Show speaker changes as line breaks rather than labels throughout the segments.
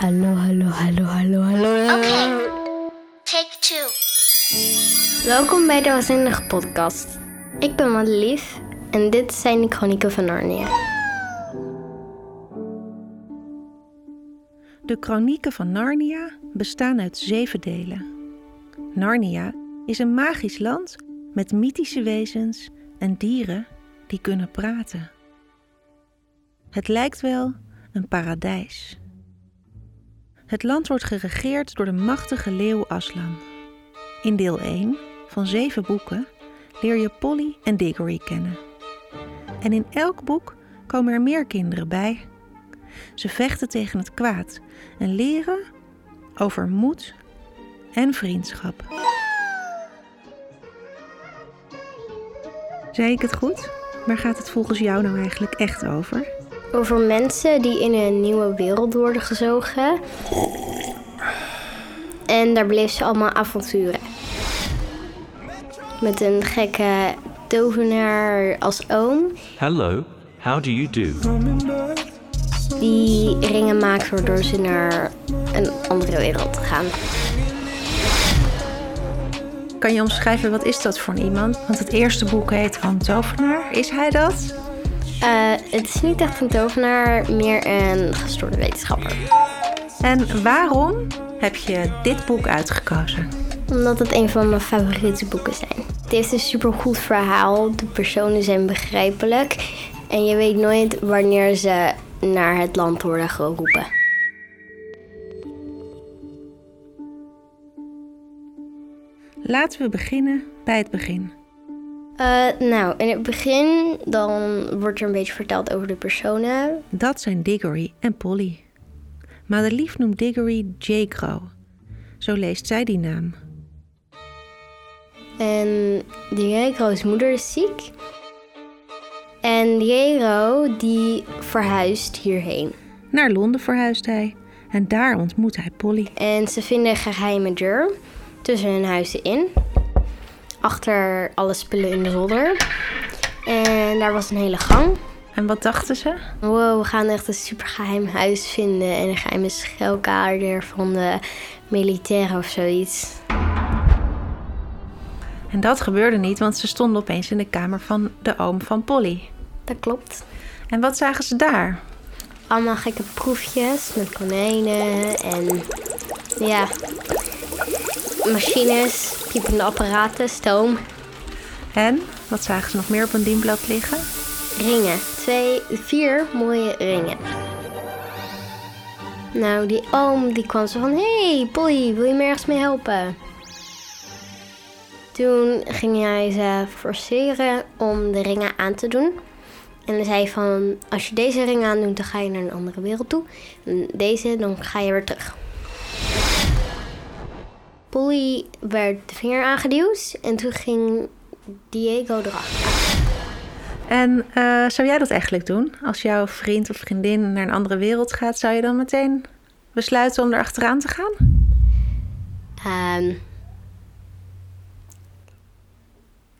Hallo, hallo, hallo, hallo, hallo.
Okay. Take two.
Welkom bij de Waanzinnige Podcast. Ik ben Madelief en dit zijn de Chronieken van Narnia.
De Chronieken van Narnia bestaan uit zeven delen. Narnia is een magisch land met mythische wezens en dieren die kunnen praten. Het lijkt wel een paradijs. Het land wordt geregeerd door de machtige leeuw Aslan. In deel 1 van zeven boeken leer je Polly en Diggory kennen. En in elk boek komen er meer kinderen bij. Ze vechten tegen het kwaad en leren over moed en vriendschap. Zei ik het goed? Waar gaat het volgens jou nou eigenlijk echt over?
Over mensen die in een nieuwe wereld worden gezogen. En daar beleven ze allemaal avonturen. Met een gekke tovenaar als oom.
Hello, how do you do?
Die ringen maakt waardoor ze naar een andere wereld gaan.
Kan je omschrijven wat is dat voor een iemand? Want het eerste boek heet Oom Tovenaar. Is hij dat?
Eh, het is niet echt een tovenaar, meer een gestoorde wetenschapper.
En waarom heb je dit boek uitgekozen?
Omdat het een van mijn favoriete boeken zijn. Het heeft een supergoed verhaal, de personen zijn begrijpelijk. En je weet nooit wanneer ze naar het land worden geroepen.
Laten we beginnen bij het begin.
Eh, nou, in het begin dan wordt er een beetje verteld over de personen.
Dat zijn Diggory en Polly. Madelief noemt Diggory J-Crow. Zo leest zij die naam.
En Diego's moeder is ziek. En Diego die verhuist hierheen.
Naar Londen verhuist hij en daar ontmoet hij Polly.
En ze vinden een geheime deur tussen hun huizen in. Achter alle spullen in de zolder. En daar was een hele gang.
En wat dachten ze?
Wow, we gaan echt een super geheim huis vinden. En een geheime schuilkamer van de militairen of zoiets.
En dat gebeurde niet, want ze stonden opeens in de kamer van de oom van Polly.
Dat klopt.
En wat zagen ze daar?
Allemaal gekke proefjes met konijnen en ja, machines, piepende apparaten, stoom,
En wat zagen ze nog meer op een dienblad liggen?
ringen. Twee, vier mooie ringen. Nou, die oom die kwam zo van, hey Polly, wil je me ergens mee helpen? Toen ging hij ze forceren om de ringen aan te doen. En hij zei van, als je deze ring aandoet, dan ga je naar een andere wereld toe. En deze, dan ga je weer terug. Polly werd de vinger aangeduwd en toen ging Diego erachter.
En eh, zou jij dat eigenlijk doen? Als jouw vriend of vriendin naar een andere wereld gaat, zou je dan meteen besluiten om er achteraan te gaan?
Ehm,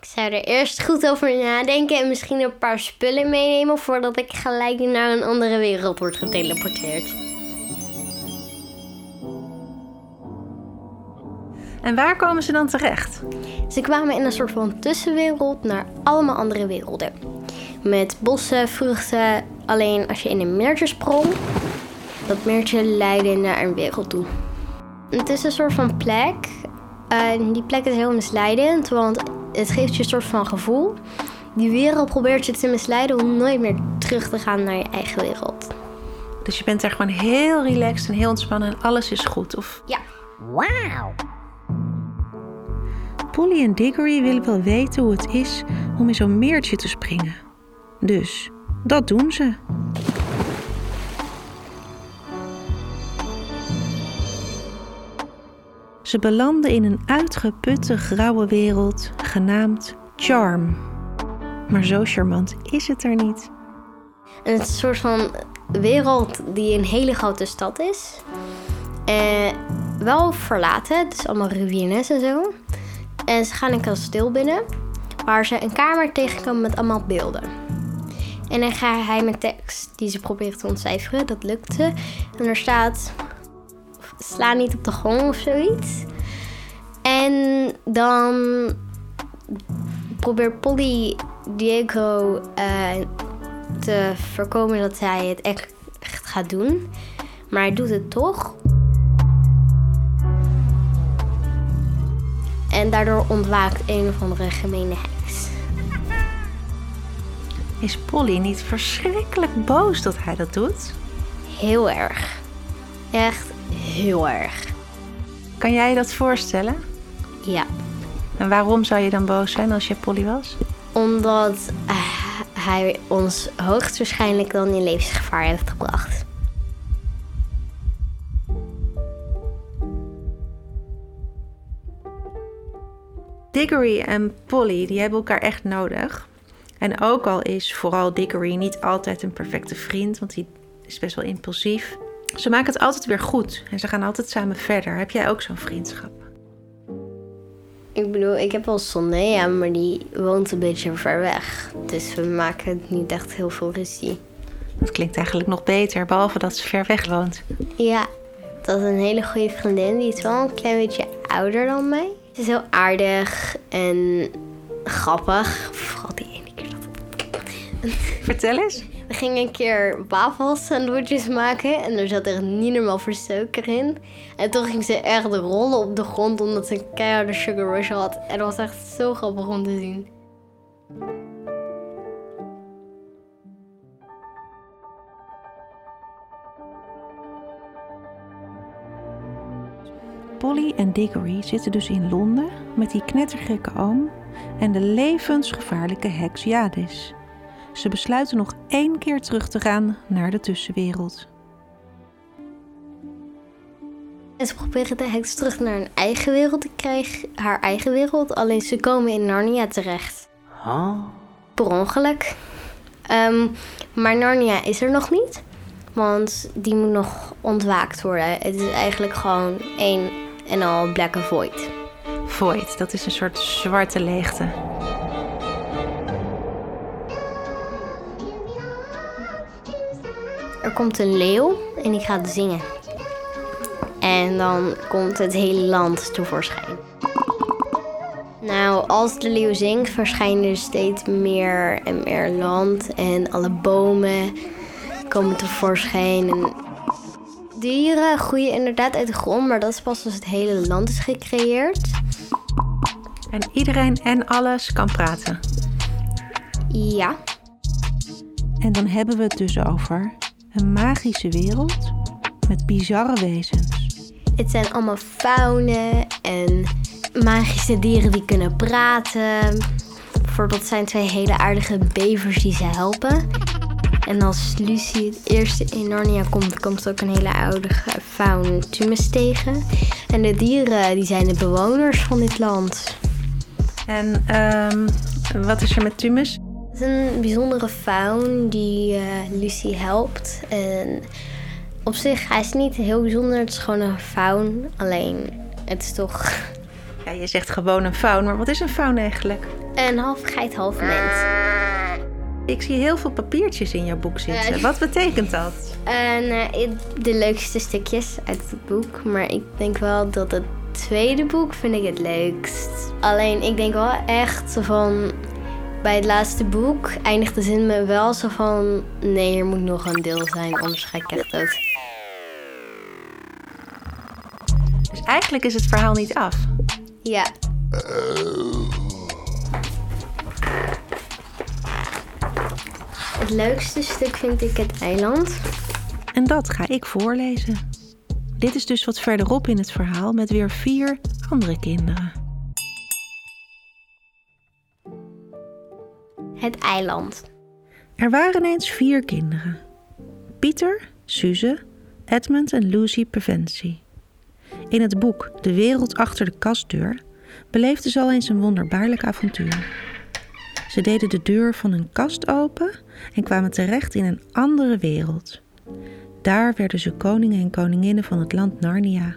ik zou er eerst goed over nadenken en misschien een paar spullen meenemen voordat ik gelijk naar een andere wereld word geteleporteerd.
En waar komen ze dan terecht?
Ze kwamen in een soort van tussenwereld naar allemaal andere werelden. Met bossen, vruchten. Alleen als je in een meertje sprong, dat meertje leidde naar een wereld toe. Het is een soort van plek. En die plek is heel misleidend, want het geeft je een soort van gevoel. Die wereld probeert je te misleiden om nooit meer terug te gaan naar je eigen wereld.
Dus je bent er gewoon heel relaxed en heel ontspannen en alles is goed. Of
Ja.
Polly en Diggory willen wel weten hoe het is om in zo'n meertje te springen. Dus dat doen ze. Ze belanden in een uitgeputte grauwe wereld genaamd Charm. Maar zo charmant is het er niet.
En een soort van wereld die een hele grote stad is. Eh, wel verlaten, is allemaal ruïnes en zo. En ze gaan een kasteel binnen, waar ze een kamer tegenkomen met allemaal beelden. En een geheime tekst die ze proberen te ontcijferen, dat lukt ze. En er staat: sla niet op de grond of zoiets. En dan probeert Polly Diego eh, te voorkomen dat hij het echt gaat doen. Maar hij doet het toch. En daardoor ontwaakt een of andere gemene heks.
Is Polly niet verschrikkelijk boos dat hij dat doet?
Heel erg. Echt heel erg.
Kan jij je dat voorstellen?
Ja.
En waarom zou je dan boos zijn als je Polly was?
Omdat eh, hij ons hoogstwaarschijnlijk dan in levensgevaar heeft gebracht.
Diggory en Polly die hebben elkaar echt nodig. En ook al is vooral Diggory niet altijd een perfecte vriend, want hij is best wel impulsief. Ze maken het altijd weer goed en ze gaan altijd samen verder. Heb jij ook zo'n vriendschap?
Ik bedoel, ik heb wel Sonea, maar die woont een beetje ver weg. Dus we maken niet echt heel veel ruzie.
Dat klinkt eigenlijk nog beter, behalve dat ze ver weg woont.
Ja, dat is een hele goede vriendin. Die is wel een klein beetje ouder dan mij. Ze is heel aardig en grappig. Vooral die ene keer dat...
Vertel eens.
We gingen een keer wafelsandwiches maken en er zat echt niet normaal veel suiker in. En toen ging ze echt rollen op de grond omdat ze een keiharde sugar rush had. En dat was echt zo grappig om te zien.
Polly en Diggory zitten dus in Londen met die knettergekke oom en de levensgevaarlijke heks Jadis. Ze besluiten nog één keer terug te gaan naar de tussenwereld.
En ze proberen de heks terug naar een eigen wereld te krijgen. Haar eigen wereld. Alleen ze komen in Narnia terecht. Per ongeluk. Ehm, maar Narnia is er nog niet. Want die moet nog ontwaakt worden. Het is eigenlijk gewoon één en al black void.
Void, dat is een soort zwarte leegte.
Er komt een leeuw en die gaat zingen. En dan komt het hele land tevoorschijn. Nou, als de leeuw zingt, verschijnen er steeds meer en meer land. En alle bomen komen tevoorschijn. En dieren groeien inderdaad uit de grond, maar dat is pas als het hele land is gecreëerd.
En iedereen en alles kan praten.
Ja,
En dan hebben we het dus over een magische wereld met bizarre wezens.
het zijn allemaal faunen en magische dieren die kunnen praten. Bijvoorbeeld zijn twee hele aardige bevers die ze helpen. En als Lucy het eerste in Narnia komt, komt er ook een hele aardige faun Tumus tegen. En de dieren, die zijn de bewoners van dit land.
En ehm, wat is er met Tumus?
Het is een bijzondere faun die eh, Lucy helpt. En op zich, hij is niet heel bijzonder. Het is gewoon een faun. Alleen, het is toch
Ja, je zegt gewoon een faun, maar wat is een faun eigenlijk?
een half geit, half mens.
Ik zie heel veel papiertjes in jouw boek zitten. Wat betekent dat?
Eh, de leukste stukjes uit het boek. Maar ik denk wel dat het tweede boek vind ik het leukst. Alleen ik denk wel echt van... Bij het laatste boek eindigt de zin me wel zo van... Nee, er moet nog een deel zijn, anders ga ik echt dood.
Dus eigenlijk is het verhaal niet af.
Ja. Het leukste stuk vind ik het eiland.
En dat ga ik voorlezen. Dit is dus wat verderop in het verhaal met weer vier andere kinderen.
Het eiland.
Er waren eens vier kinderen: Pieter, Suze, Edmund en Lucy Preventie. In het boek De wereld achter de kastdeur beleefden ze al eens een wonderbaarlijk avontuur. Ze deden de deur van een kast open en kwamen terecht in een andere wereld. Daar werden ze koningen en koninginnen van het land Narnia.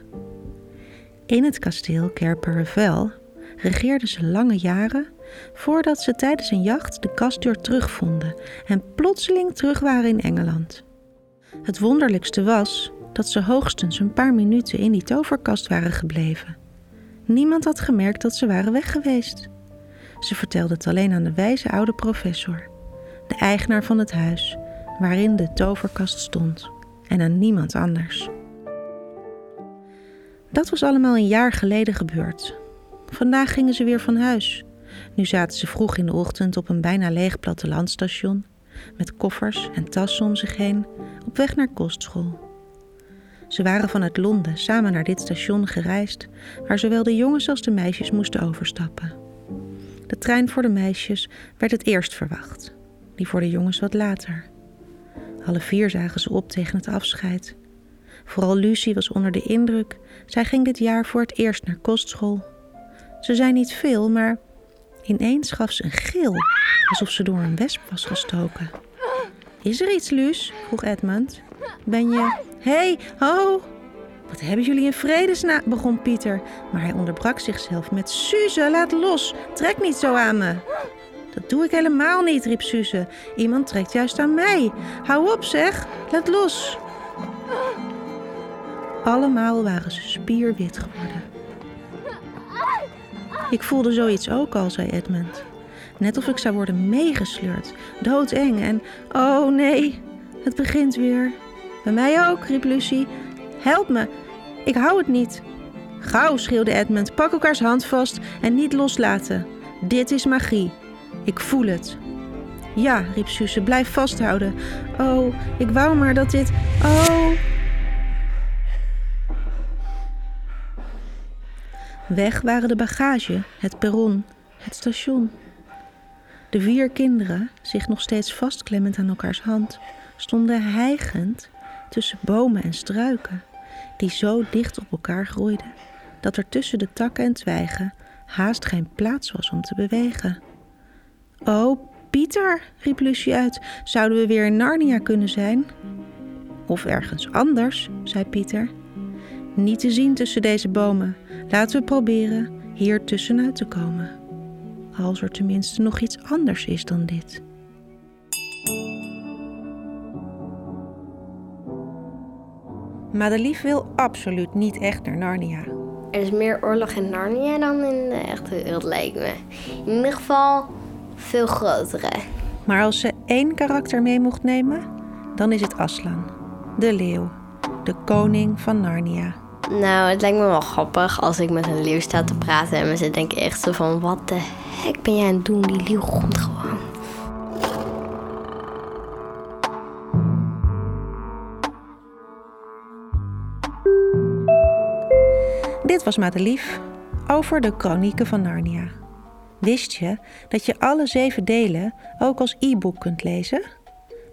In het kasteel Kerperevel regeerden ze lange jaren voordat ze tijdens een jacht de kastdeur terugvonden en plotseling terug waren in Engeland. Het wonderlijkste was dat ze hoogstens een paar minuten in die toverkast waren gebleven. Niemand had gemerkt dat ze waren weg geweest. Ze vertelde het alleen aan de wijze oude professor, de eigenaar van het huis waarin de toverkast stond, en aan niemand anders. Dat was allemaal een jaar geleden gebeurd. Vandaag gingen ze weer van huis. Nu zaten ze vroeg in de ochtend op een bijna leeg plattelandstation, met koffers en tassen om zich heen, op weg naar kostschool. Ze waren vanuit Londen samen naar dit station gereisd, waar zowel de jongens als de meisjes moesten overstappen. De trein voor de meisjes werd het eerst verwacht, die voor de jongens wat later. Alle vier zagen ze op tegen het afscheid. Vooral Lucie was onder de indruk. Zij ging dit jaar voor het eerst naar kostschool. Ze zei niet veel, maar ineens gaf ze een gil, alsof ze door een wesp was gestoken. Is er iets, Luus? vroeg Edmund. Ben je... Hé, hey, ho! Hebben jullie in vredesnaam? begon Pieter, maar hij onderbrak zichzelf met... Suze, laat los! Trek niet zo aan me! Dat doe ik helemaal niet, riep Suze. Iemand trekt juist aan mij. Hou op, zeg! Laat los! Allemaal waren ze spierwit geworden. Ik voelde zoiets ook al, zei Edmund. Net of ik zou worden meegesleurd. Doodeng en... Oh nee, het begint weer. Bij mij ook, riep Lucie. Help me, ik hou het niet. Gauw, schreeuwde Edmund. Pak elkaars hand vast en niet loslaten. Dit is magie. Ik voel het. Ja, riep Suze, blijf vasthouden. Oh, ik wou maar dat dit... Oh... Weg waren de bagage, het perron, het station. De vier kinderen, zich nog steeds vastklemmend aan elkaars hand, stonden hijgend tussen bomen en struiken, die zo dicht op elkaar groeiden dat er tussen de takken en twijgen haast geen plaats was om te bewegen. Oh, Pieter, riep Lucie uit, zouden we weer in Narnia kunnen zijn? Of ergens anders, zei Pieter. Niet te zien tussen deze bomen. Laten we proberen hier tussenuit te komen. Als er tenminste nog iets anders is dan dit. Madelief wil absoluut niet echt naar Narnia.
Er is meer oorlog in Narnia dan in de echte wereld, lijkt me. In ieder geval veel grotere.
Maar als ze één karakter mee mocht nemen, dan is het Aslan, de leeuw, de koning van Narnia.
Nou, het lijkt me wel grappig als ik met een leeuw sta te praten en ze denken echt zo van... Wat de hek ben jij aan het doen? Die leeuw grond gewoon.
Was Madelief over de Chronieken van Narnia. Wist je dat je alle zeven delen ook als e-book kunt lezen?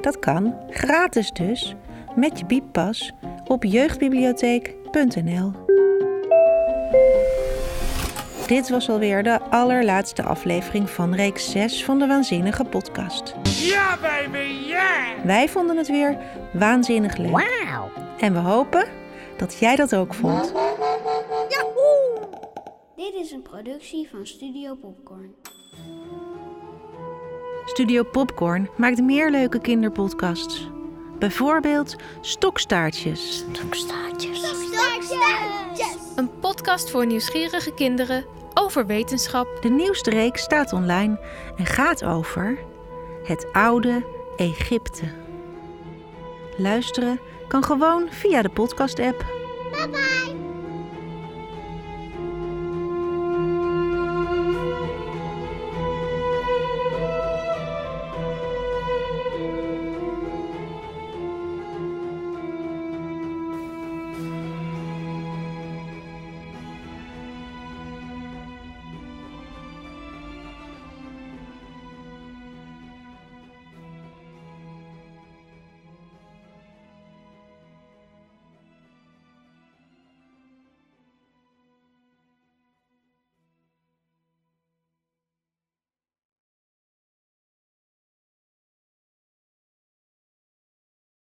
Dat kan, gratis dus, met je bieppas op jeugdbibliotheek.nl. Dit was alweer de allerlaatste aflevering van reeks 6 van de Waanzinnige Podcast.
Ja, baby, ja!
Wij vonden het weer waanzinnig leuk.
Wauw!
En we hopen dat jij dat ook vond.
Is een productie van Studio Popcorn.
Studio Popcorn maakt meer leuke kinderpodcasts. Bijvoorbeeld Stokstaartjes.
Stokstaartjes.
Een podcast voor nieuwsgierige kinderen over wetenschap,
De nieuwste reeks staat online en gaat over het oude Egypte. Luisteren kan gewoon via de podcast-app.
Bye bye!